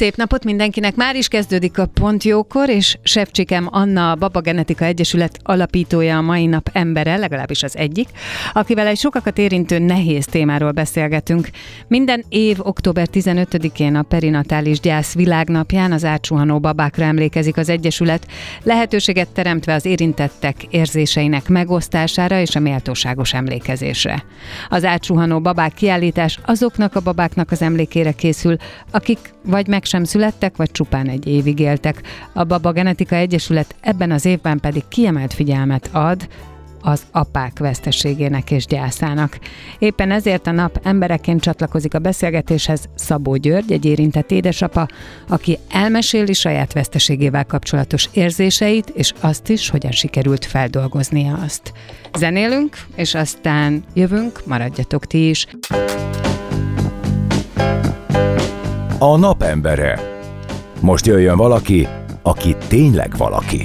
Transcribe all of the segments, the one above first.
Szép napot mindenkinek! Már is kezdődik a Pont Jókor, és Sevcsikem Anna, a Baba Genetika Egyesület alapítója a mai nap embere, legalábbis az egyik, akivel egy sokakat érintő nehéz témáról beszélgetünk. Minden év október 15-én a perinatális gyász világnapján az átsuhanó babákra emlékezik az Egyesület, lehetőséget teremtve az érintettek érzéseinek megosztására és a méltóságos emlékezésre. Az átsuhanó babák kiállítás azoknak a babáknak az emlékére készül, akik vagy meg sem születtek, vagy csupán egy évig éltek. A Baba Genetika Egyesület ebben az évben pedig kiemelt figyelmet ad az apák veszteségének és gyászának. Éppen ezért a nap embereként csatlakozik a beszélgetéshez Szabó György, egy érintett édesapa, aki elmeséli saját veszteségével kapcsolatos érzéseit, és azt is, hogyan sikerült feldolgoznia azt. Zenélünk, és aztán jövünk, maradjatok ti is. A napembere. Most jöjjön valaki, aki tényleg valaki.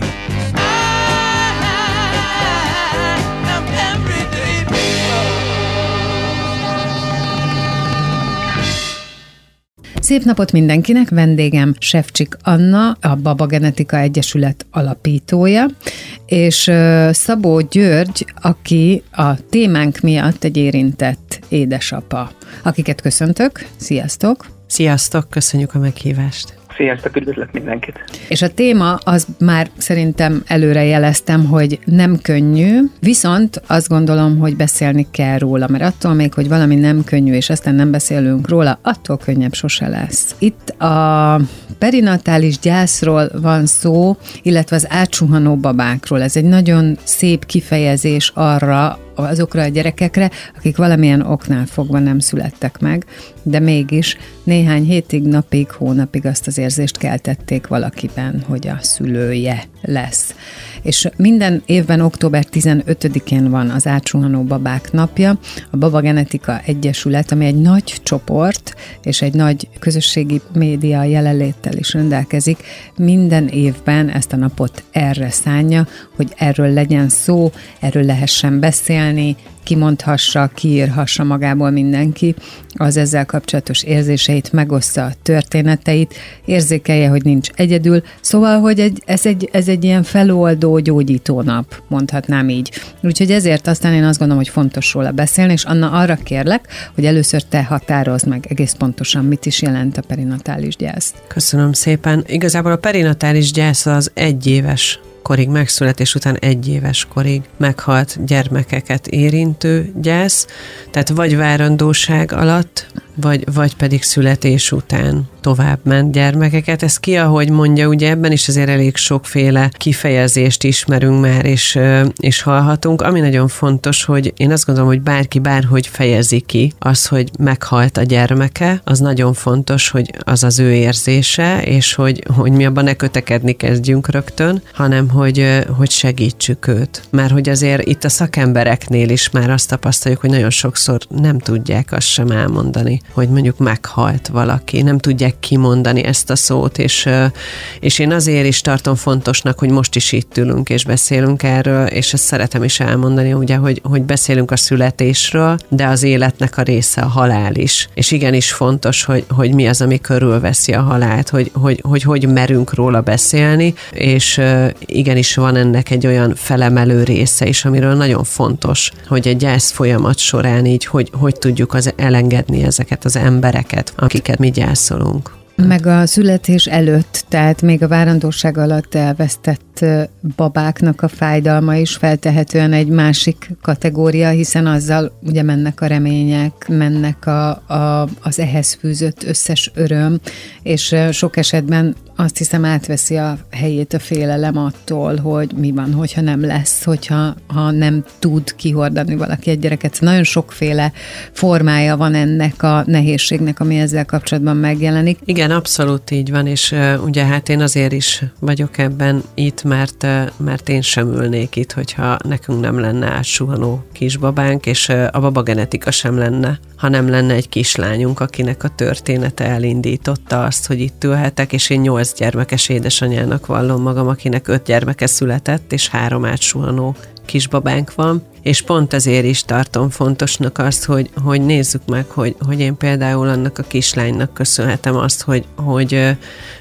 Szép napot mindenkinek, vendégem Sefcsik Anna, a Baba Genetika Egyesület alapítója, és Szabó György, aki a témánk miatt egy érintett édesapa, akiket köszöntök. Sziasztok! Sziasztok, köszönjük a meghívást! Sziasztok, üdvözlök mindenkit! És a téma, az már szerintem előre jeleztem, hogy nem könnyű, viszont azt gondolom, hogy beszélni kell róla, mert attól még, hogy valami nem könnyű, és aztán nem beszélünk róla, attól könnyebb sose lesz. Itt a perinatális gyászról van szó, illetve az átsuhanó babákról. Ez egy nagyon szép kifejezés arra, azokra a gyerekekre, akik valamilyen oknál fogva nem születtek meg, de mégis néhány hétig, napig, hónapig azt az érzést keltették valakiben, hogy a szülője lesz. És minden évben október 15-én van az átsuhanó babák napja, a Baba Genetika Egyesület, ami egy nagy csoport és egy nagy közösségi média jelenléttel is rendelkezik, minden évben ezt a napot erre szánja, hogy erről legyen szó, erről lehessen beszélni, kimondhassa, kiírhassa magából mindenki az ezzel kapcsolatos érzéseit, megoszta a történeteit, érzékelje, hogy nincs egyedül. Szóval, hogy egy, ez, egy, ez egy ilyen feloldó, gyógyító nap, mondhatnám így. Úgyhogy ezért aztán én azt gondolom, hogy fontos róla beszélni, és Anna arra kérlek, hogy először te határozd meg egész pontosan, mit is jelent a perinatális gyász. Köszönöm szépen. Igazából a perinatális gyász az egyéves korig megszületés után egy éves korig meghalt gyermekeket érintő gyász, tehát vagy várandóság alatt, vagy, vagy pedig születés után tovább ment gyermekeket. Ez ki, ahogy mondja, ugye ebben is azért elég sokféle kifejezést ismerünk már, és, és hallhatunk. Ami nagyon fontos, hogy én azt gondolom, hogy bárki bárhogy fejezi ki az, hogy meghalt a gyermeke, az nagyon fontos, hogy az az ő érzése, és hogy, hogy mi abban ne kötekedni kezdjünk rögtön, hanem hogy, hogy segítsük őt. Mert hogy azért itt a szakembereknél is már azt tapasztaljuk, hogy nagyon sokszor nem tudják azt sem elmondani, hogy mondjuk meghalt valaki, nem tudják kimondani ezt a szót, és, és én azért is tartom fontosnak, hogy most is itt ülünk és beszélünk erről, és ezt szeretem is elmondani, ugye, hogy, hogy beszélünk a születésről, de az életnek a része a halál is. És igenis fontos, hogy, hogy mi az, ami körülveszi a halált, hogy hogy, hogy, hogy merünk róla beszélni, és igenis van ennek egy olyan felemelő része is, amiről nagyon fontos, hogy egy gyász folyamat során így, hogy, hogy tudjuk az elengedni ezeket ezeket az embereket, akiket mi gyászolunk. Meg a születés előtt, tehát még a várandóság alatt elvesztett babáknak a fájdalma is feltehetően egy másik kategória, hiszen azzal ugye mennek a remények, mennek a, a, az ehhez fűzött összes öröm, és sok esetben azt hiszem átveszi a helyét a félelem attól, hogy mi van, hogyha nem lesz, hogyha ha nem tud kihordani valaki egy gyereket. Nagyon sokféle formája van ennek a nehézségnek, ami ezzel kapcsolatban megjelenik. Igen, abszolút így van, és uh, ugye hát én azért is vagyok ebben itt, mert, uh, mert én sem ülnék itt, hogyha nekünk nem lenne átsuhanó kisbabánk, és uh, a baba genetika sem lenne, ha nem lenne egy kislányunk, akinek a története elindította azt, hogy itt ülhetek, és én nyolc gyermekes édesanyának vallom magam, akinek öt gyermeke született, és három átsuhanó kisbabánk van, és pont ezért is tartom fontosnak azt, hogy, hogy nézzük meg, hogy, hogy én például annak a kislánynak köszönhetem azt, hogy, hogy,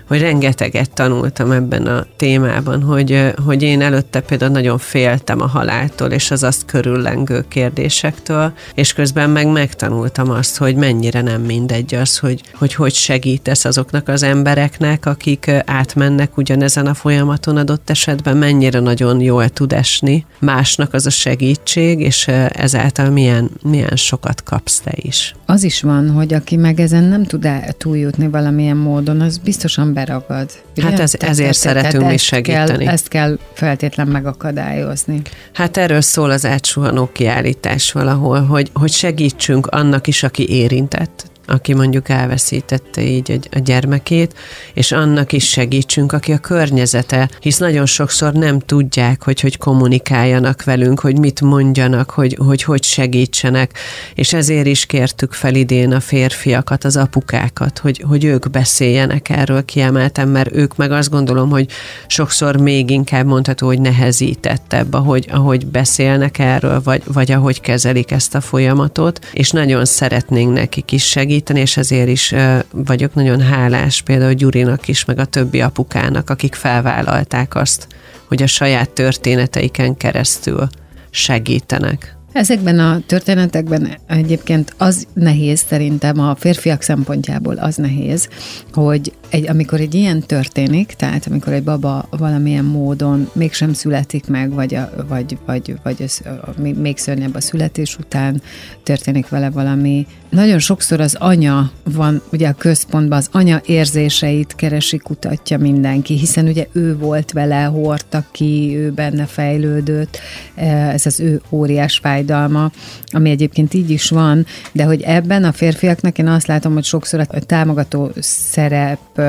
hogy rengeteget tanultam ebben a témában, hogy, hogy én előtte például nagyon féltem a haláltól, és az azt körüllengő kérdésektől, és közben meg megtanultam azt, hogy mennyire nem mindegy az, hogy hogy, hogy segítesz azoknak az embereknek, akik átmennek ugyanezen a folyamaton adott esetben, mennyire nagyon jól tud esni másnak az a segítség, és ezáltal milyen, milyen sokat kapsz te is. Az is van, hogy aki meg ezen nem tud túljutni valamilyen módon, az biztosan beragad. Ugye? Hát ez, ezért te, szeretünk mi segíteni. Kell, ezt kell feltétlen megakadályozni. Hát erről szól az átsuhanó kiállítás valahol, hogy, hogy segítsünk annak is, aki érintett aki mondjuk elveszítette így a gyermekét, és annak is segítsünk, aki a környezete, hisz nagyon sokszor nem tudják, hogy hogy kommunikáljanak velünk, hogy mit mondjanak, hogy hogy, hogy segítsenek, és ezért is kértük fel idén a férfiakat, az apukákat, hogy, hogy ők beszéljenek erről kiemeltem, mert ők meg azt gondolom, hogy sokszor még inkább mondható, hogy nehezítettebb, ahogy, ahogy beszélnek erről, vagy, vagy ahogy kezelik ezt a folyamatot, és nagyon szeretnénk nekik is segíteni, segíteni, és ezért is vagyok nagyon hálás például Gyurinak is, meg a többi apukának, akik felvállalták azt, hogy a saját történeteiken keresztül segítenek. Ezekben a történetekben egyébként az nehéz szerintem a férfiak szempontjából az nehéz, hogy egy, amikor egy ilyen történik, tehát amikor egy baba valamilyen módon mégsem születik meg, vagy, a, vagy, vagy, vagy az, a, még szörnyebb a születés után történik vele valami. Nagyon sokszor az anya van ugye a központban, az anya érzéseit keresi, kutatja mindenki, hiszen ugye ő volt vele, hordta ki, ő benne fejlődött, ez az ő óriás fájdalma, ami egyébként így is van, de hogy ebben a férfiaknak én azt látom, hogy sokszor a támogató szerep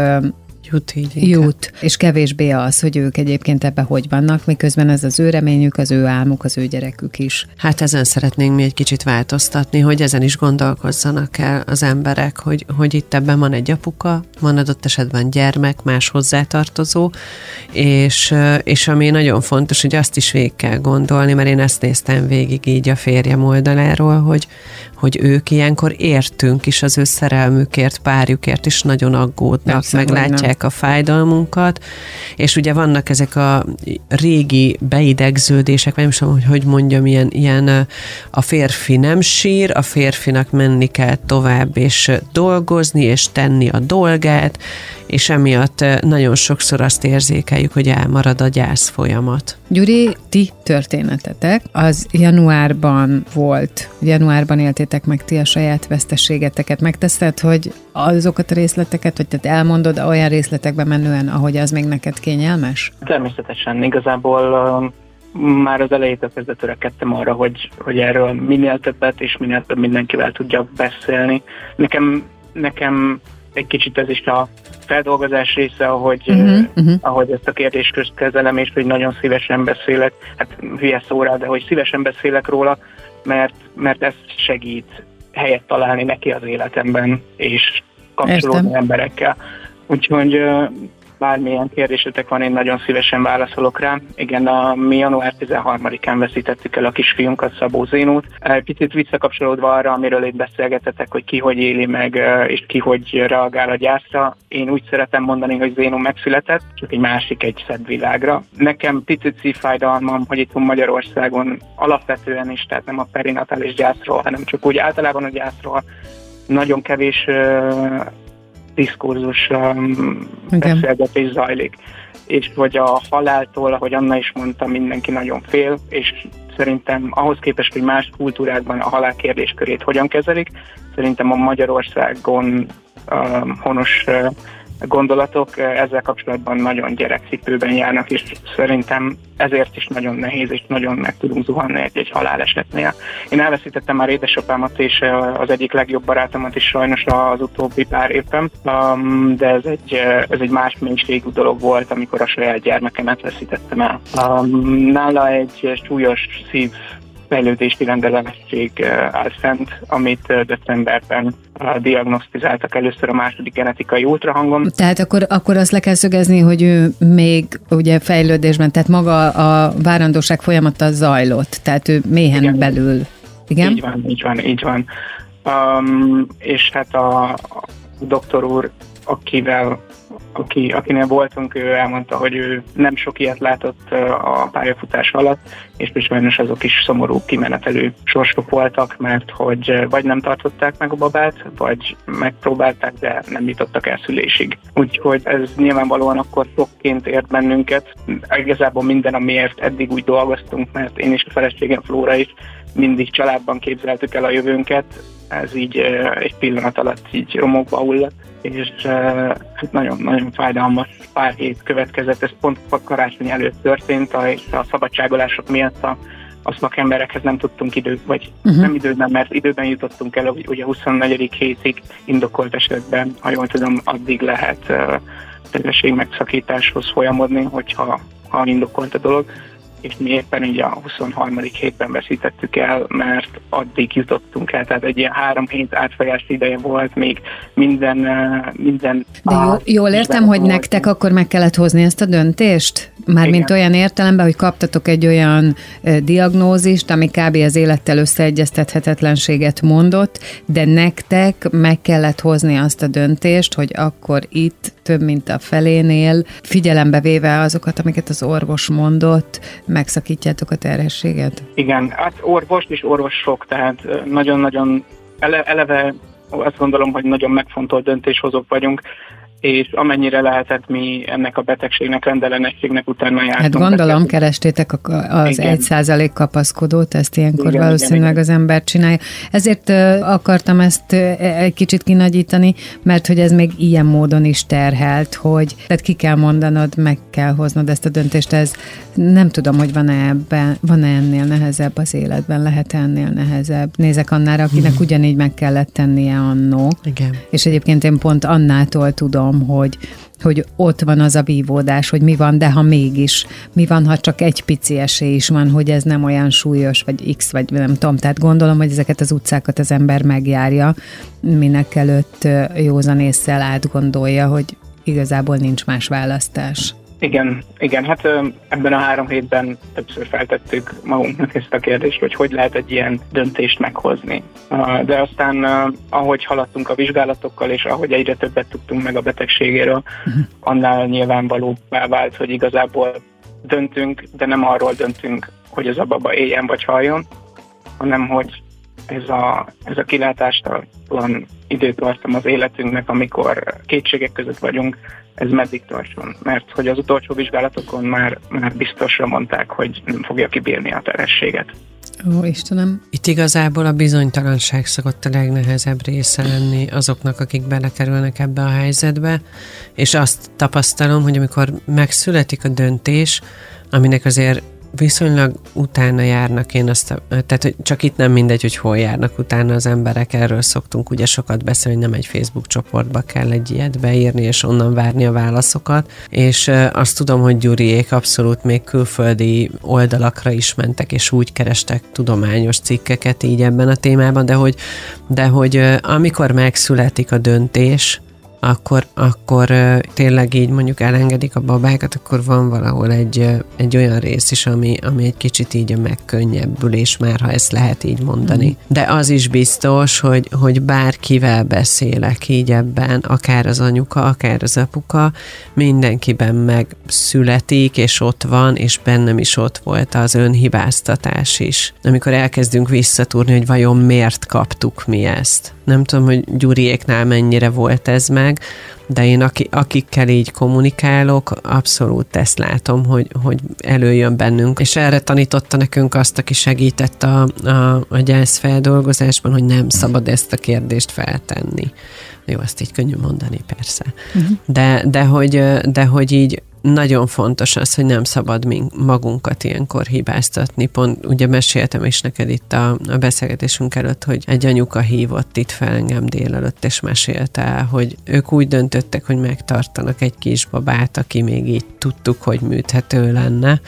jut így Jut, és kevésbé az, hogy ők egyébként ebbe hogy vannak, miközben ez az ő reményük, az ő álmuk, az ő gyerekük is. Hát ezen szeretnénk mi egy kicsit változtatni, hogy ezen is gondolkozzanak el az emberek, hogy, hogy itt ebben van egy apuka, van adott esetben gyermek, más hozzátartozó, és, és ami nagyon fontos, hogy azt is végig kell gondolni, mert én ezt néztem végig így a férjem oldaláról, hogy, hogy ők ilyenkor értünk is az ő szerelmükért, párjukért is nagyon aggódnak, Persze, meglátják a fájdalmunkat, és ugye vannak ezek a régi beidegződések, vagy nem tudom, hogy hogy mondjam, ilyen, ilyen a férfi nem sír, a férfinak menni kell tovább, és dolgozni, és tenni a dolgát, és emiatt nagyon sokszor azt érzékeljük, hogy elmarad a gyász folyamat. Gyuri, ti történetetek az januárban volt, januárban éltétek meg ti a saját veszteségeteket. Megteszed, hogy azokat a részleteket, vagy tehát elmondod olyan részletekben menően, ahogy az még neked kényelmes? Természetesen, igazából már az elejétől kezdve törekedtem arra, hogy, hogy erről minél többet és minél több mindenkivel tudjak beszélni. Nekem, nekem egy kicsit ez is a feldolgozás része, ahogy, uh-huh, uh-huh. ahogy ezt a kérdést kezelem, és hogy nagyon szívesen beszélek, hát hülye szóra, de hogy szívesen beszélek róla, mert, mert ez segít helyet találni neki az életemben, és kapcsolódni Értem. emberekkel. Úgyhogy bármilyen kérdésetek van, én nagyon szívesen válaszolok rá. Igen, a, mi január 13-án veszítettük el a kisfiunkat, Szabó Zénót. Picit visszakapcsolódva arra, amiről itt beszélgetetek, hogy ki hogy éli meg, és ki hogy reagál a gyászra. Én úgy szeretem mondani, hogy Zénó megszületett, csak egy másik egy szebb világra. Nekem picit szívfájdalmam, hogy itt Magyarországon alapvetően is, tehát nem a perinatális gyászról, hanem csak úgy általában a gyászról nagyon kevés diskurzus um, beszélgetés zajlik. És hogy a haláltól, ahogy Anna is mondta, mindenki nagyon fél, és szerintem ahhoz képest, hogy más kultúrákban a halál kérdéskörét hogyan kezelik, szerintem a Magyarországon um, honos uh, gondolatok ezzel kapcsolatban nagyon gyerekcipőben járnak, és szerintem ezért is nagyon nehéz, és nagyon meg tudunk zuhanni egy, egy halálesetnél. Én elveszítettem már édesapámat és az egyik legjobb barátomat is sajnos az utóbbi pár évben, um, de ez egy, ez egy más mélységű dolog volt, amikor a saját gyermekemet veszítettem el. Um, nála egy súlyos szív fejlődési rendellenesség áll fent, amit decemberben diagnosztizáltak először a második genetikai ultrahangon. Tehát akkor, akkor azt le kell szögezni, hogy ő még ugye fejlődésben, tehát maga a várandóság folyamata zajlott, tehát ő méhen Igen. belül. Igen? Így van, így van, így van. Um, és hát a, a doktor úr, akivel aki, akinél voltunk, ő elmondta, hogy ő nem sok ilyet látott a pályafutás alatt, és sajnos azok is szomorú kimenetelő sorsok voltak, mert hogy vagy nem tartották meg a babát, vagy megpróbálták, de nem jutottak el szülésig. Úgyhogy ez nyilvánvalóan akkor sokként ért bennünket. Igazából minden, amiért eddig úgy dolgoztunk, mert én és a feleségem Flóra is mindig családban képzeltük el a jövőnket, ez így egy pillanat alatt így romokba hullott, és hát nagyon-nagyon fájdalmas pár hét következett, ez pont karácsony előtt történt, a, a szabadságolások miatt a, a szakemberekhez nem tudtunk idő, vagy uh-huh. nem időben, mert időben jutottunk el, ugye 24. hétig indokolt esetben, ha jól tudom, addig lehet uh, megszakításhoz folyamodni, hogyha ha indokolt a dolog és mi éppen így a 23. hétben veszítettük el, mert addig jutottunk el, tehát egy ilyen három hét átfolyási ideje volt, még minden... minden De jó, jól értem, hogy volt. nektek akkor meg kellett hozni ezt a döntést? Mármint olyan értelemben, hogy kaptatok egy olyan diagnózist, ami kb. az élettel összeegyeztethetetlenséget mondott, de nektek meg kellett hozni azt a döntést, hogy akkor itt több mint a felénél, figyelembe véve azokat, amiket az orvos mondott, megszakítjátok a terhességet? Igen, hát orvos és orvosok, tehát nagyon-nagyon eleve azt gondolom, hogy nagyon megfontolt döntéshozók vagyunk, és amennyire lehetett mi ennek a betegségnek, rendellenességnek utána jártunk. Hát gondolom, betegségnek. kerestétek az egy százalék kapaszkodót, ezt ilyenkor igen, valószínűleg igen, az ember csinálja. Ezért akartam ezt egy kicsit kinagyítani, mert hogy ez még ilyen módon is terhelt, hogy tehát ki kell mondanod, meg kell hoznod ezt a döntést. Ez nem tudom, hogy van-e ebben, van-e ennél nehezebb az életben, lehet ennél nehezebb. Nézek Annára, akinek hmm. ugyanígy meg kellett tennie annó. Igen. És egyébként én pont Annától tudom, tudom, hogy, hogy ott van az a vívódás, hogy mi van, de ha mégis, mi van, ha csak egy pici esély is van, hogy ez nem olyan súlyos, vagy X, vagy nem tudom. Tehát gondolom, hogy ezeket az utcákat az ember megjárja, minek előtt józan észsel átgondolja, hogy igazából nincs más választás. Igen, igen, hát ebben a három hétben többször feltettük magunknak ezt a kérdést, hogy hogy lehet egy ilyen döntést meghozni. De aztán, ahogy haladtunk a vizsgálatokkal, és ahogy egyre többet tudtunk meg a betegségéről, uh-huh. annál nyilvánvalóbbá vált, hogy igazából döntünk, de nem arról döntünk, hogy az a baba éljen vagy haljon, hanem hogy ez a, ez a kilátástalan időtartam az életünknek, amikor kétségek között vagyunk, ez meddig tartson. Mert hogy az utolsó vizsgálatokon már, már biztosra mondták, hogy nem fogja kibírni a terhességet. Ó, Istenem. Itt igazából a bizonytalanság szokott a legnehezebb része lenni azoknak, akik belekerülnek ebbe a helyzetbe, és azt tapasztalom, hogy amikor megszületik a döntés, aminek azért viszonylag utána járnak, én azt, tehát hogy csak itt nem mindegy, hogy hol járnak utána az emberek, erről szoktunk ugye sokat beszélni, hogy nem egy Facebook csoportba kell egy ilyet beírni, és onnan várni a válaszokat, és azt tudom, hogy Gyuriék abszolút még külföldi oldalakra is mentek, és úgy kerestek tudományos cikkeket így ebben a témában, de hogy, de hogy amikor megszületik a döntés, akkor, akkor tényleg így mondjuk elengedik a babákat, akkor van valahol egy, egy olyan rész is, ami, ami egy kicsit így a megkönnyebbülés már, ha ezt lehet így mondani. Mm. De az is biztos, hogy, hogy bárkivel beszélek így ebben, akár az anyuka, akár az apuka, mindenkiben megszületik, és ott van, és bennem is ott volt az önhibáztatás is. Amikor elkezdünk visszatúrni, hogy vajon miért kaptuk mi ezt. Nem tudom, hogy Gyuriéknál mennyire volt ez meg, de én aki, akikkel így kommunikálok, abszolút ezt látom, hogy, hogy előjön bennünk. És erre tanította nekünk azt, aki segített a, a, a gyászfeldolgozásban, hogy nem szabad ezt a kérdést feltenni Jó, ezt így könnyű mondani, persze. Uh-huh. De, de, hogy, de hogy így nagyon fontos az, hogy nem szabad magunkat ilyenkor hibáztatni. Pont ugye meséltem is neked itt a, a beszélgetésünk előtt, hogy egy anyuka hívott itt fel engem délelőtt, és mesélte el, hogy ők úgy döntöttek, hogy megtartanak egy kisbabát, aki még így tudtuk, hogy műthető lenne,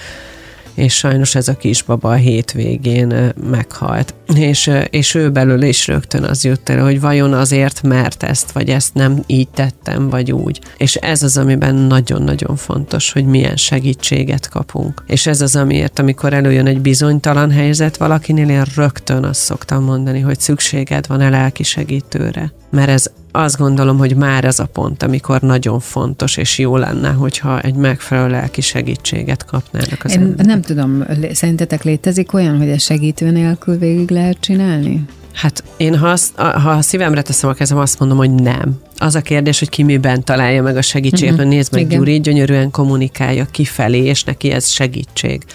és sajnos ez a kisbaba a hétvégén meghalt. És, és ő belül is rögtön az jött el, hogy vajon azért, mert ezt, vagy ezt nem így tettem, vagy úgy. És ez az, amiben nagyon-nagyon fontos, hogy milyen segítséget kapunk. És ez az, amiért, amikor előjön egy bizonytalan helyzet valakinél, én rögtön azt szoktam mondani, hogy szükséged van-e lelki segítőre. Mert ez azt gondolom, hogy már ez a pont, amikor nagyon fontos és jó lenne, hogyha egy megfelelő lelki segítséget kapnának az Én emberek. nem tudom, szerintetek létezik olyan, hogy a segítő nélkül végig lehet csinálni? Hát én, ha, azt, ha a szívemre teszem a kezem, azt mondom, hogy nem. Az a kérdés, hogy ki miben találja meg a segítséget, uh-huh. nézd meg, Igen. Gyuri gyönyörűen kommunikálja kifelé, és neki ez segítség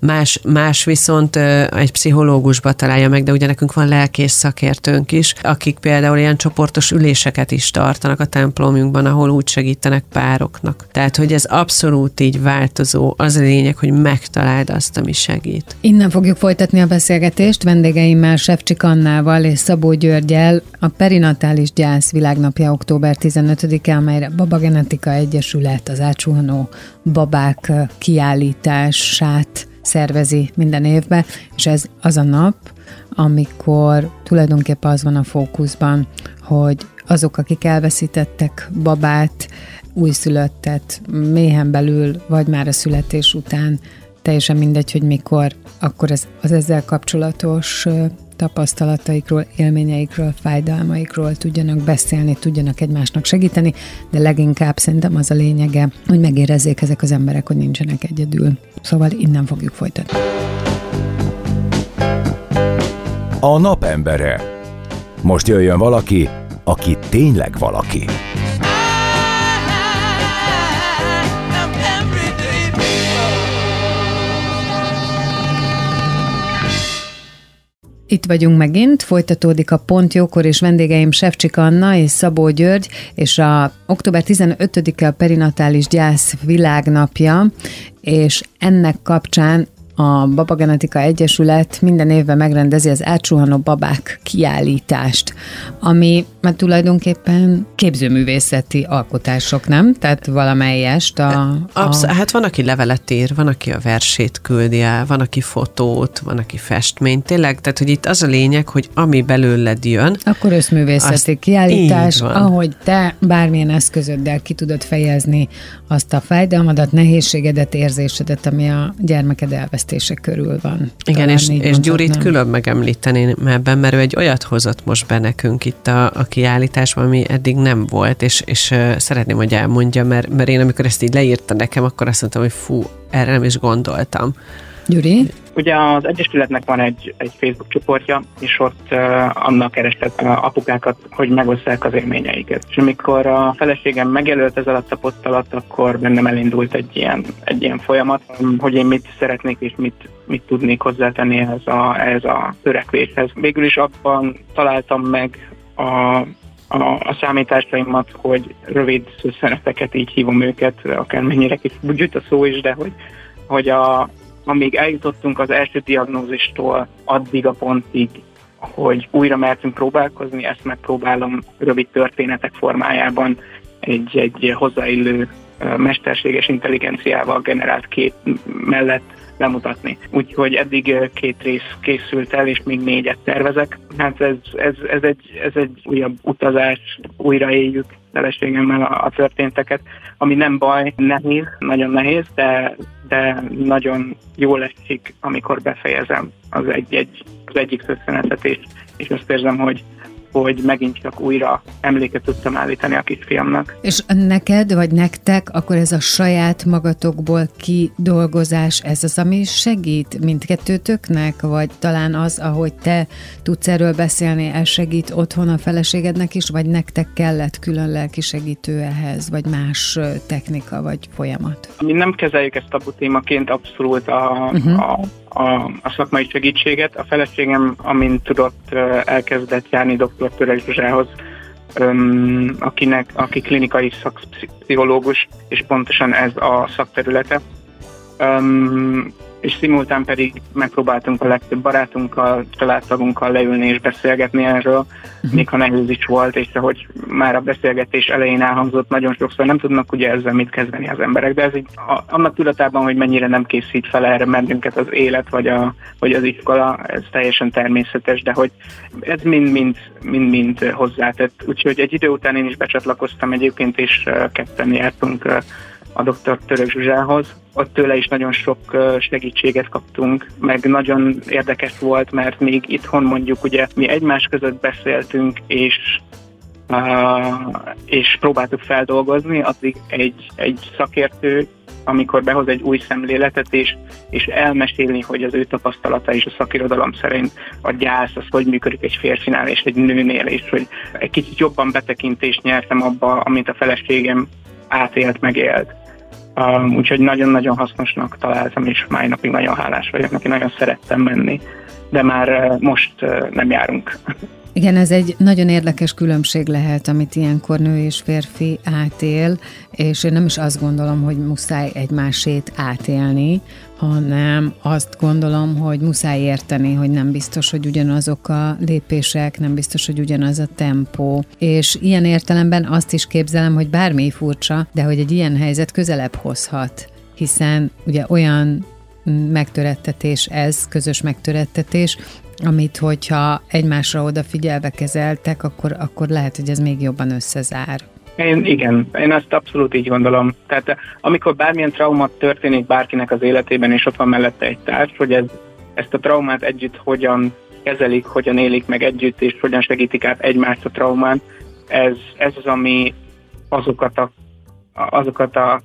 más, más viszont egy pszichológusba találja meg, de ugye nekünk van lelkész szakértőnk is, akik például ilyen csoportos üléseket is tartanak a templomunkban, ahol úgy segítenek pároknak. Tehát, hogy ez abszolút így változó. Az a lényeg, hogy megtaláld azt, ami segít. Innen fogjuk folytatni a beszélgetést vendégeimmel, Sefcsik Annával és Szabó Györgyel a perinatális gyász világnapja október 15-e, amelyre Baba Genetika Egyesület az átsuhanó babák kiállítását szervezi minden évben, és ez az a nap, amikor tulajdonképpen az van a fókuszban, hogy azok, akik elveszítettek babát, újszülöttet, méhen belül, vagy már a születés után, teljesen mindegy, hogy mikor, akkor ez, az ezzel kapcsolatos tapasztalataikról, élményeikről, fájdalmaikról tudjanak beszélni, tudjanak egymásnak segíteni, de leginkább szerintem az a lényege, hogy megérezzék ezek az emberek, hogy nincsenek egyedül. Szóval innen fogjuk folytatni. A napembere. Most jöjjön valaki, aki tényleg valaki. Itt vagyunk megint, folytatódik a Pont Jókor, és vendégeim Sefcsik Anna és Szabó György, és a október 15-e a perinatális gyász világnapja, és ennek kapcsán a Babagenetika Egyesület minden évben megrendezi az átsuhanó babák kiállítást, ami mert tulajdonképpen képzőművészeti alkotások, nem? Tehát valamelyest a... Absz- a... Hát van, aki levelet ír, van, aki a versét küldi el, van, aki fotót, van, aki festményt. Tényleg, tehát, hogy itt az a lényeg, hogy ami belőled jön... Akkor összművészeti kiállítás, ahogy te bármilyen eszközöddel ki tudod fejezni azt a fájdalmadat, nehézségedet, érzésedet, ami a gyermeked elvesztése körül van. Igen, és, és Gyurit külön megemlíteném ebben, mert ő egy olyat hozott most be nekünk itt a, a kiállításban, ami eddig nem volt, és, és szeretném, hogy elmondja, mert, mert én amikor ezt így leírta nekem, akkor azt mondtam, hogy fú, erre nem is gondoltam. Gyuri? Ugye az Egyesületnek van egy, egy Facebook csoportja, és ott uh, annak keresett uh, apukákat, hogy megosszák az élményeiket. És amikor a feleségem megjelölt ez alatt a poszt alatt, akkor bennem elindult egy ilyen, egy ilyen folyamat, hogy én mit szeretnék és mit, mit tudnék hozzátenni ehhez a, ehhez a törekvéshez. Végül is abban találtam meg a a, a számításaimat, hogy rövid szösszeneteket, így hívom őket, akármennyire kis gyűjt a szó is, de hogy, hogy a, amíg eljutottunk az első diagnózistól addig a pontig, hogy újra mertünk próbálkozni, ezt megpróbálom rövid történetek formájában egy, egy hozzáillő mesterséges intelligenciával generált kép mellett bemutatni. Úgyhogy eddig két rész készült el, és még négyet tervezek. Hát ez, ez, ez, egy, ez egy újabb utazás, újra éljük feleségemmel a, a történteket, ami nem baj, nehéz, nagyon nehéz, de, de nagyon jól esik, amikor befejezem az, egy, egy, az egyik szösszenetet, és, és azt érzem, hogy hogy megint csak újra emléket tudtam állítani a kisfiamnak. És neked, vagy nektek, akkor ez a saját magatokból kidolgozás, ez az, ami segít mindkettőtöknek, vagy talán az, ahogy te tudsz erről beszélni, ez segít otthon a feleségednek is, vagy nektek kellett külön lelki segítő ehhez, vagy más technika, vagy folyamat? Mi nem kezeljük ezt tabu témaként, abszolút a, uh-huh. a a, a szakmai segítséget. A feleségem, amint tudott, elkezdett járni dr. Törel Zsuzsához, akinek, aki klinikai szakpszichológus, és pontosan ez a szakterülete. És szimultán pedig megpróbáltunk a legtöbb barátunkkal, családtagunkkal leülni és beszélgetni erről, uh-huh. még ha nehéz is volt, és hogy már a beszélgetés elején elhangzott, nagyon sokszor nem tudnak ugye ezzel mit kezdeni az emberek, de ez így a, annak tudatában, hogy mennyire nem készít fel erre bennünket az élet, vagy, a, vagy az iskola, ez teljesen természetes, de hogy ez mind-mind, mind-mind hozzátett. Úgyhogy egy idő után én is becsatlakoztam egyébként, és ketten jártunk a dr. Török Zsuzsához. Ott tőle is nagyon sok segítséget kaptunk, meg nagyon érdekes volt, mert még itthon mondjuk ugye mi egymás között beszéltünk, és Uh, és próbáltuk feldolgozni, addig egy, egy szakértő, amikor behoz egy új szemléletet, és, és elmesélni, hogy az ő tapasztalata és a szakirodalom szerint a gyász, az hogy működik egy férfinál és egy nőnél, és hogy egy kicsit jobban betekintést nyertem abba, amit a feleségem átélt, megélt. Um, úgyhogy nagyon-nagyon hasznosnak találtam, és mai napig nagyon hálás vagyok neki, nagyon szerettem menni, de már uh, most uh, nem járunk. Igen, ez egy nagyon érdekes különbség lehet, amit ilyenkor nő és férfi átél, és én nem is azt gondolom, hogy muszáj egymásét átélni, hanem azt gondolom, hogy muszáj érteni, hogy nem biztos, hogy ugyanazok a lépések, nem biztos, hogy ugyanaz a tempó. És ilyen értelemben azt is képzelem, hogy bármi furcsa, de hogy egy ilyen helyzet közelebb hozhat, hiszen ugye olyan megtörettetés ez, közös megtörettetés, amit hogyha egymásra odafigyelve kezeltek, akkor, akkor lehet, hogy ez még jobban összezár. Én, igen, én azt abszolút így gondolom. Tehát amikor bármilyen trauma történik bárkinek az életében, és ott van mellette egy társ, hogy ez, ezt a traumát együtt hogyan kezelik, hogyan élik meg együtt, és hogyan segítik át egymást a traumán, ez, ez az, ami azokat a, azokat a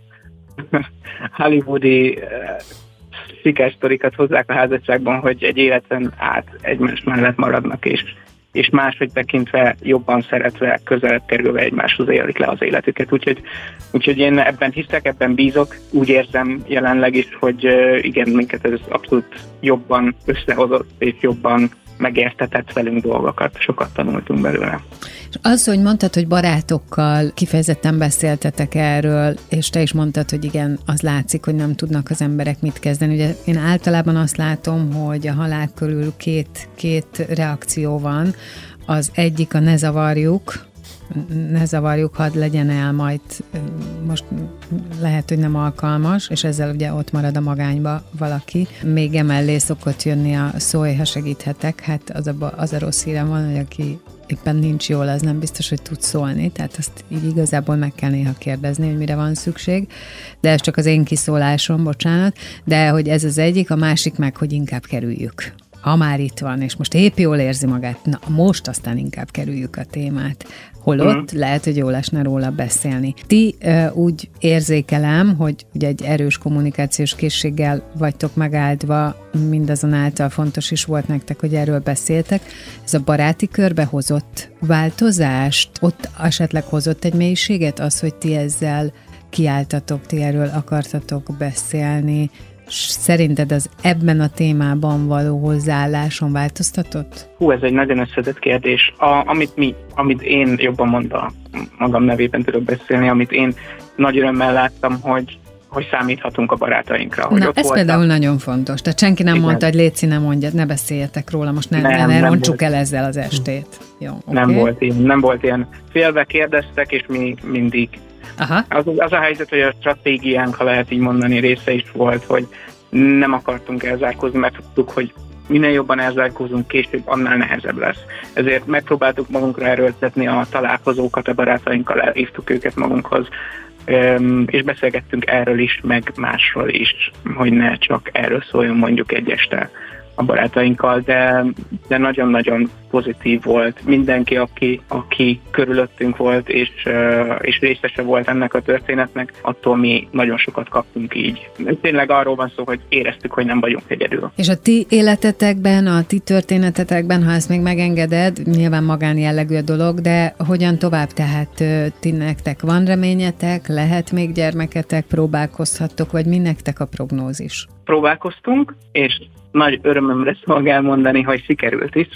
hollywoodi sikersztorikat hozzák a házasságban, hogy egy életen át egymás mellett maradnak, és, és máshogy tekintve, jobban szeretve, közelebb kerülve egymáshoz élik le az életüket. Úgyhogy, úgyhogy én ebben hiszek, ebben bízok, úgy érzem jelenleg is, hogy igen, minket ez abszolút jobban összehozott, és jobban megértetett velünk dolgokat, sokat tanultunk belőle. Az, hogy mondtad, hogy barátokkal kifejezetten beszéltetek erről, és te is mondtad, hogy igen, az látszik, hogy nem tudnak az emberek mit kezdeni. Ugye én általában azt látom, hogy a halál körül két, két reakció van. Az egyik a ne zavarjuk, ne zavarjuk, hadd legyen el, majd most lehet, hogy nem alkalmas, és ezzel ugye ott marad a magányba valaki. Még emellé szokott jönni a szólj, ha segíthetek, hát az a, az a rossz hírem van, hogy aki éppen nincs jól, az nem biztos, hogy tud szólni, tehát azt így igazából meg kell néha kérdezni, hogy mire van szükség, de ez csak az én kiszólásom, bocsánat, de hogy ez az egyik, a másik meg, hogy inkább kerüljük. Ha már itt van, és most épp jól érzi magát, na most aztán inkább kerüljük a témát. Holott mm. lehet, hogy jól esne róla beszélni. Ti uh, úgy érzékelem, hogy ugye egy erős kommunikációs készséggel vagytok megáldva, mindazonáltal fontos is volt nektek, hogy erről beszéltek. Ez a baráti körbe hozott változást, ott esetleg hozott egy mélységet az, hogy ti ezzel kiálltatok, ti erről akartatok beszélni, Szerinted az ebben a témában való hozzáálláson változtatott? Hú, ez egy nagyon összetett kérdés. A, amit mi, amit én jobban mondta, magam nevében tudok beszélni, amit én nagy örömmel láttam, hogy hogy számíthatunk a barátainkra. Hogy Na, ez voltam. például nagyon fontos. Tehát senki nem Igen. mondta, hogy Léci, ne mondjad, ne beszéljetek róla, most ne, nem, ne, ne roncsuk el ezzel az estét. Jó, nem okay. volt ilyen, nem volt ilyen. Félve kérdeztek, és mi mindig Aha. Az, az a helyzet, hogy a stratégiánk, ha lehet így mondani, része is volt, hogy nem akartunk elzárkózni, mert tudtuk, hogy minél jobban elzárkózunk, később annál nehezebb lesz. Ezért megpróbáltuk magunkra erőltetni a találkozókat, a barátainkkal elhívtuk őket magunkhoz, és beszélgettünk erről is, meg másról is, hogy ne csak erről szóljon mondjuk egy este a barátainkkal, de, de nagyon-nagyon pozitív volt. Mindenki, aki, aki körülöttünk volt, és, és részese volt ennek a történetnek, attól mi nagyon sokat kaptunk így. Tényleg arról van szó, hogy éreztük, hogy nem vagyunk egyedül. És a ti életetekben, a ti történetetekben, ha ezt még megengeded, nyilván magánjellegű a dolog, de hogyan tovább? Tehát ti nektek van reményetek, lehet még gyermeketek, próbálkozhattok, vagy mi nektek a prognózis? Próbálkoztunk, és nagy örömömre szolgál mondani, hogy sikerült is,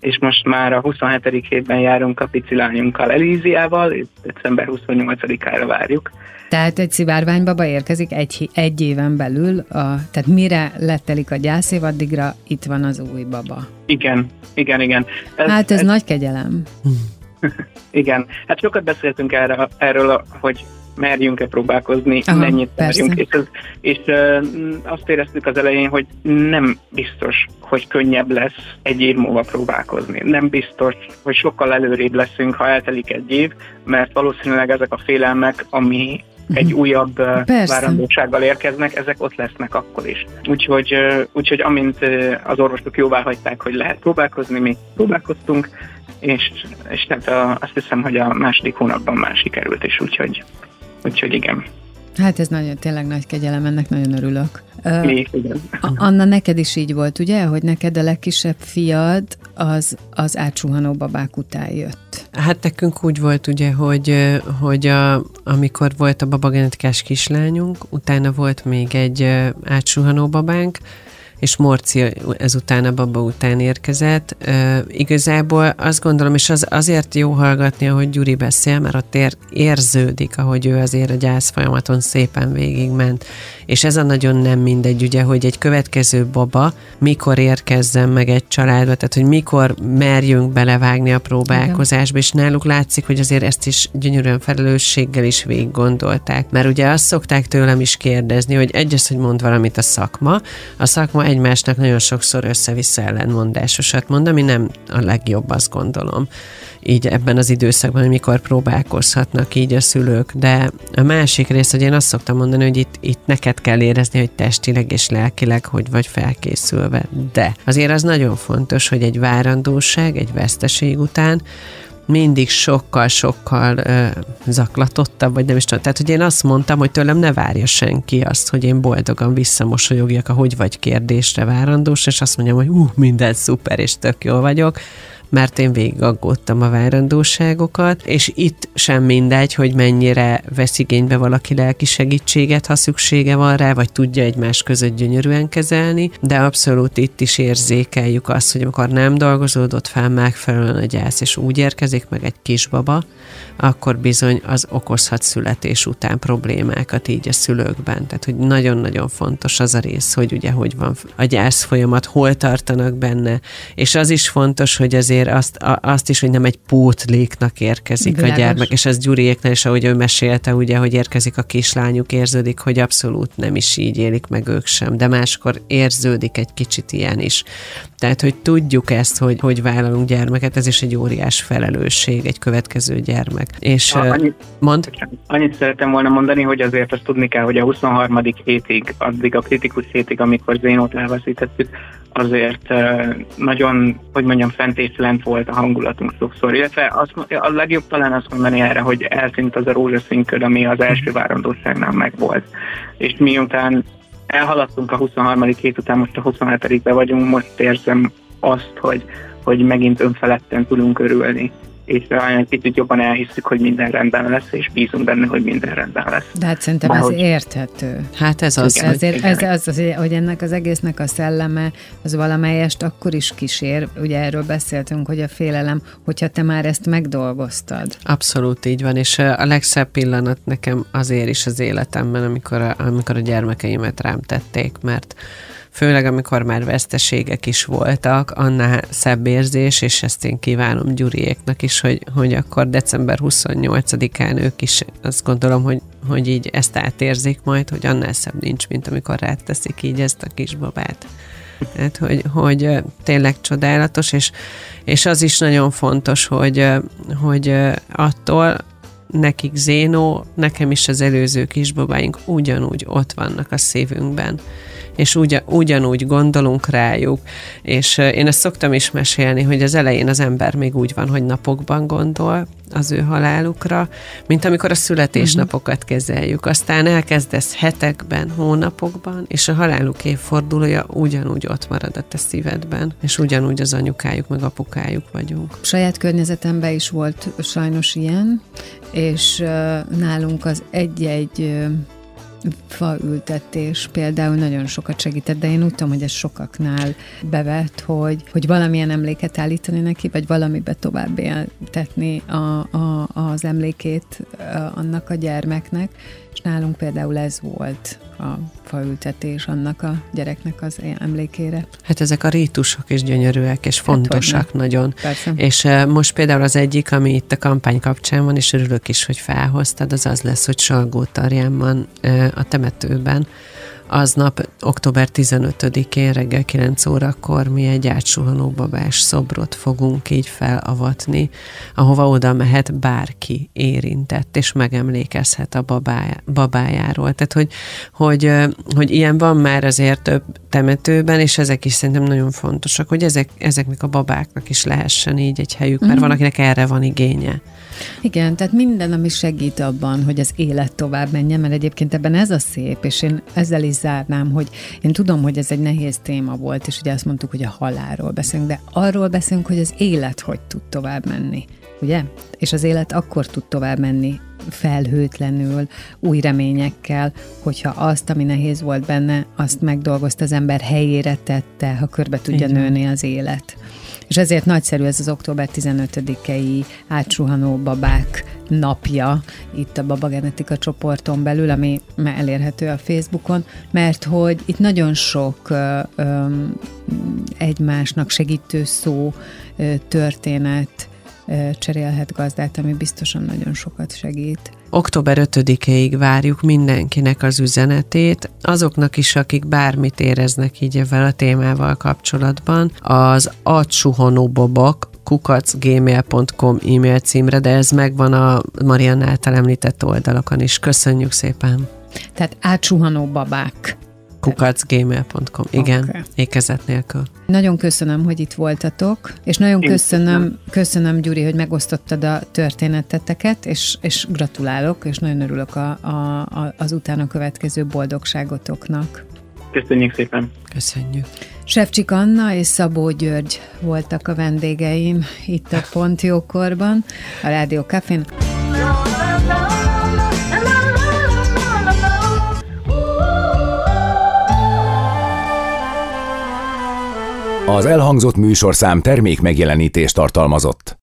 és most már a 27. hétben járunk a pici lányunkkal Elíziával, és december 28-ára várjuk. Tehát egy szivárványbaba érkezik egy, egy éven belül, a, tehát mire lettelik a gyászév, addigra itt van az új baba. Igen, igen, igen. Ez, hát ez, ez nagy kegyelem. igen, hát sokat beszéltünk erre, erről, hogy merjünk-e próbálkozni, Aha, mennyit merjünk, és, ez, és uh, azt éreztük az elején, hogy nem biztos, hogy könnyebb lesz egy év múlva próbálkozni. Nem biztos, hogy sokkal előrébb leszünk, ha eltelik egy év, mert valószínűleg ezek a félelmek, ami egy mhm. újabb Persze. várandósággal érkeznek, ezek ott lesznek akkor is. Úgyhogy, úgyhogy amint az orvosok jóvá hagyták, hogy lehet próbálkozni, mi próbálkoztunk, és, és tehát a, azt hiszem, hogy a második hónapban már sikerült is, úgyhogy, úgyhogy igen. Hát ez nagyon, tényleg nagy kegyelem, ennek nagyon örülök. Mi, igen. Anna, neked is így volt, ugye, hogy neked a legkisebb fiad az, az átsuhanó babák után jött. Hát nekünk úgy volt, ugye, hogy, hogy a, amikor volt a babagenetikás kislányunk, utána volt még egy átsuhanó babánk, és Morci ezután a baba után érkezett. Igazából azt gondolom, és az azért jó hallgatni, ahogy Gyuri beszél, mert ott ér, érződik, ahogy ő azért a gyász folyamaton szépen végigment. És ez a nagyon nem mindegy, ugye, hogy egy következő baba mikor érkezzen meg egy családba, tehát hogy mikor merjünk belevágni a próbálkozásba, és náluk látszik, hogy azért ezt is gyönyörűen felelősséggel is végig gondolták. Mert ugye azt szokták tőlem is kérdezni, hogy egyes, hogy mond valamit a szakma, a szakma egymásnak nagyon sokszor össze-vissza ellentmondásosat mond, ami nem a legjobb, azt gondolom így ebben az időszakban, amikor próbálkozhatnak így a szülők. De a másik rész, hogy én azt szoktam mondani, hogy itt, itt neked kell érezni, hogy testileg és lelkileg hogy vagy felkészülve. De azért az nagyon fontos, hogy egy várandóság, egy veszteség után mindig sokkal-sokkal zaklatottabb, vagy nem is tudom. Tehát, hogy én azt mondtam, hogy tőlem ne várja senki azt, hogy én boldogan visszamosolyogjak a hogy vagy kérdésre várandós, és azt mondjam, hogy ú, minden szuper, és tök jó vagyok, mert én végig aggódtam a várandóságokat, és itt sem mindegy, hogy mennyire vesz igénybe valaki lelki segítséget, ha szüksége van rá, vagy tudja egymás között gyönyörűen kezelni, de abszolút itt is érzékeljük azt, hogy amikor nem dolgozódott fel megfelelően a gyász, és úgy érkezik meg egy kisbaba, akkor bizony az okozhat születés után problémákat így a szülőkben. Tehát, hogy nagyon-nagyon fontos az a rész, hogy ugye hogy van a gyász folyamat, hol tartanak benne, és az is fontos, hogy azért azt, azt is, hogy nem egy pótléknak érkezik Világos. a gyermek, és ez Gyuriéknál is, ahogy ő mesélte, ugye, hogy érkezik a kislányuk, érződik, hogy abszolút nem is így élik meg ők sem, de máskor érződik egy kicsit ilyen is. Tehát, hogy tudjuk ezt, hogy, hogy vállalunk gyermeket, ez is egy óriás felelősség, egy következő gyermek. És a, annyit, mond? Annyit szeretem volna mondani, hogy azért azt tudni kell, hogy a 23. hétig, addig a kritikus hétig, amikor Zénót elveszítettük, azért nagyon, hogy mondjam, fent és lent volt a hangulatunk sokszor. Illetve az, a legjobb talán azt mondani erre, hogy elszint az a rózsaszínköd, ami az első várandóságnál megvolt. És miután elhaladtunk a 23. hét után, most a 27-be vagyunk, most érzem azt, hogy, hogy megint önfeledten tudunk örülni és egy picit jobban elhiszük, hogy minden rendben lesz, és bízunk benne, hogy minden rendben lesz. De hát szerintem ez hogy... érthető. Hát ez az. Igen, Ezért igen. ez az, az, hogy ennek az egésznek a szelleme, az valamelyest akkor is kísér. Ugye erről beszéltünk, hogy a félelem, hogyha te már ezt megdolgoztad. Abszolút így van, és a legszebb pillanat nekem azért is az életemben, amikor a, amikor a gyermekeimet rám tették, mert főleg amikor már veszteségek is voltak, annál szebb érzés, és ezt én kívánom Gyuriéknak is, hogy, hogy akkor december 28-án ők is azt gondolom, hogy, hogy így ezt átérzik majd, hogy annál szebb nincs, mint amikor ráteszik így ezt a kisbabát. Tehát, hogy, hogy tényleg csodálatos, és, és az is nagyon fontos, hogy, hogy attól nekik Zénó, nekem is az előző kisbabáink ugyanúgy ott vannak a szívünkben és ugyan, ugyanúgy gondolunk rájuk, és én ezt szoktam is mesélni, hogy az elején az ember még úgy van, hogy napokban gondol az ő halálukra, mint amikor a születésnapokat kezeljük. Aztán elkezdesz hetekben, hónapokban, és a haláluk évfordulója ugyanúgy ott marad a te szívedben, és ugyanúgy az anyukájuk, meg apukájuk vagyunk. Saját környezetemben is volt sajnos ilyen, és nálunk az egy-egy faültetés például nagyon sokat segített, de én úgy tudom, hogy ez sokaknál bevett, hogy, hogy valamilyen emléket állítani neki, vagy valamibe tovább éltetni a, a, az emlékét annak a gyermeknek, nálunk például ez volt a faültetés annak a gyereknek az emlékére. Hát ezek a rítusok is gyönyörűek, és hát, fontosak hát, nagyon. Persze. És most például az egyik, ami itt a kampány kapcsán van, és örülök is, hogy felhoztad, az az lesz, hogy Salgó van uh, a temetőben aznap október 15-én reggel 9 órakor mi egy átsuhanó babás szobrot fogunk így felavatni, ahova oda mehet bárki érintett, és megemlékezhet a babája, babájáról. Tehát, hogy, hogy, hogy ilyen van már azért több temetőben, és ezek is szerintem nagyon fontosak, hogy ezek, ezeknek a babáknak is lehessen így egy helyük, mert mm. van, akinek erre van igénye. Igen, tehát minden, ami segít abban, hogy az élet tovább menjen, mert egyébként ebben ez a szép, és én ezzel is zárnám, hogy én tudom, hogy ez egy nehéz téma volt, és ugye azt mondtuk, hogy a halálról beszélünk, de arról beszélünk, hogy az élet hogy tud tovább menni, ugye? És az élet akkor tud tovább menni, felhőtlenül, új reményekkel, hogyha azt, ami nehéz volt benne, azt megdolgozta az ember helyére tette, ha körbe tudja Igen. nőni az élet. És ezért nagyszerű ez az október 15-i átsuhanó babák napja itt a Babagenetika csoporton belül, ami elérhető a Facebookon, mert hogy itt nagyon sok ö, ö, egymásnak segítő szó, ö, történet, cserélhet gazdát, ami biztosan nagyon sokat segít. Október 5-ig várjuk mindenkinek az üzenetét, azoknak is, akik bármit éreznek így ezzel a témával kapcsolatban, az agysuhanóbobok kukacgmail.com e-mail címre, de ez megvan a Marianne által említett oldalakon is. Köszönjük szépen! Tehát átsuhanó babák kukacgmail.com. Igen, okay. ékezet nélkül. Nagyon köszönöm, hogy itt voltatok, és nagyon köszönöm, köszönöm, Gyuri, hogy megosztottad a történeteteket, és, és gratulálok, és nagyon örülök a, a, a, az utána következő boldogságotoknak. Köszönjük szépen. Köszönjük. Sefcsik Anna és Szabó György voltak a vendégeim itt a Pont Jókorban, a Rádió Cafén. Az elhangzott műsorszám termék megjelenítést tartalmazott.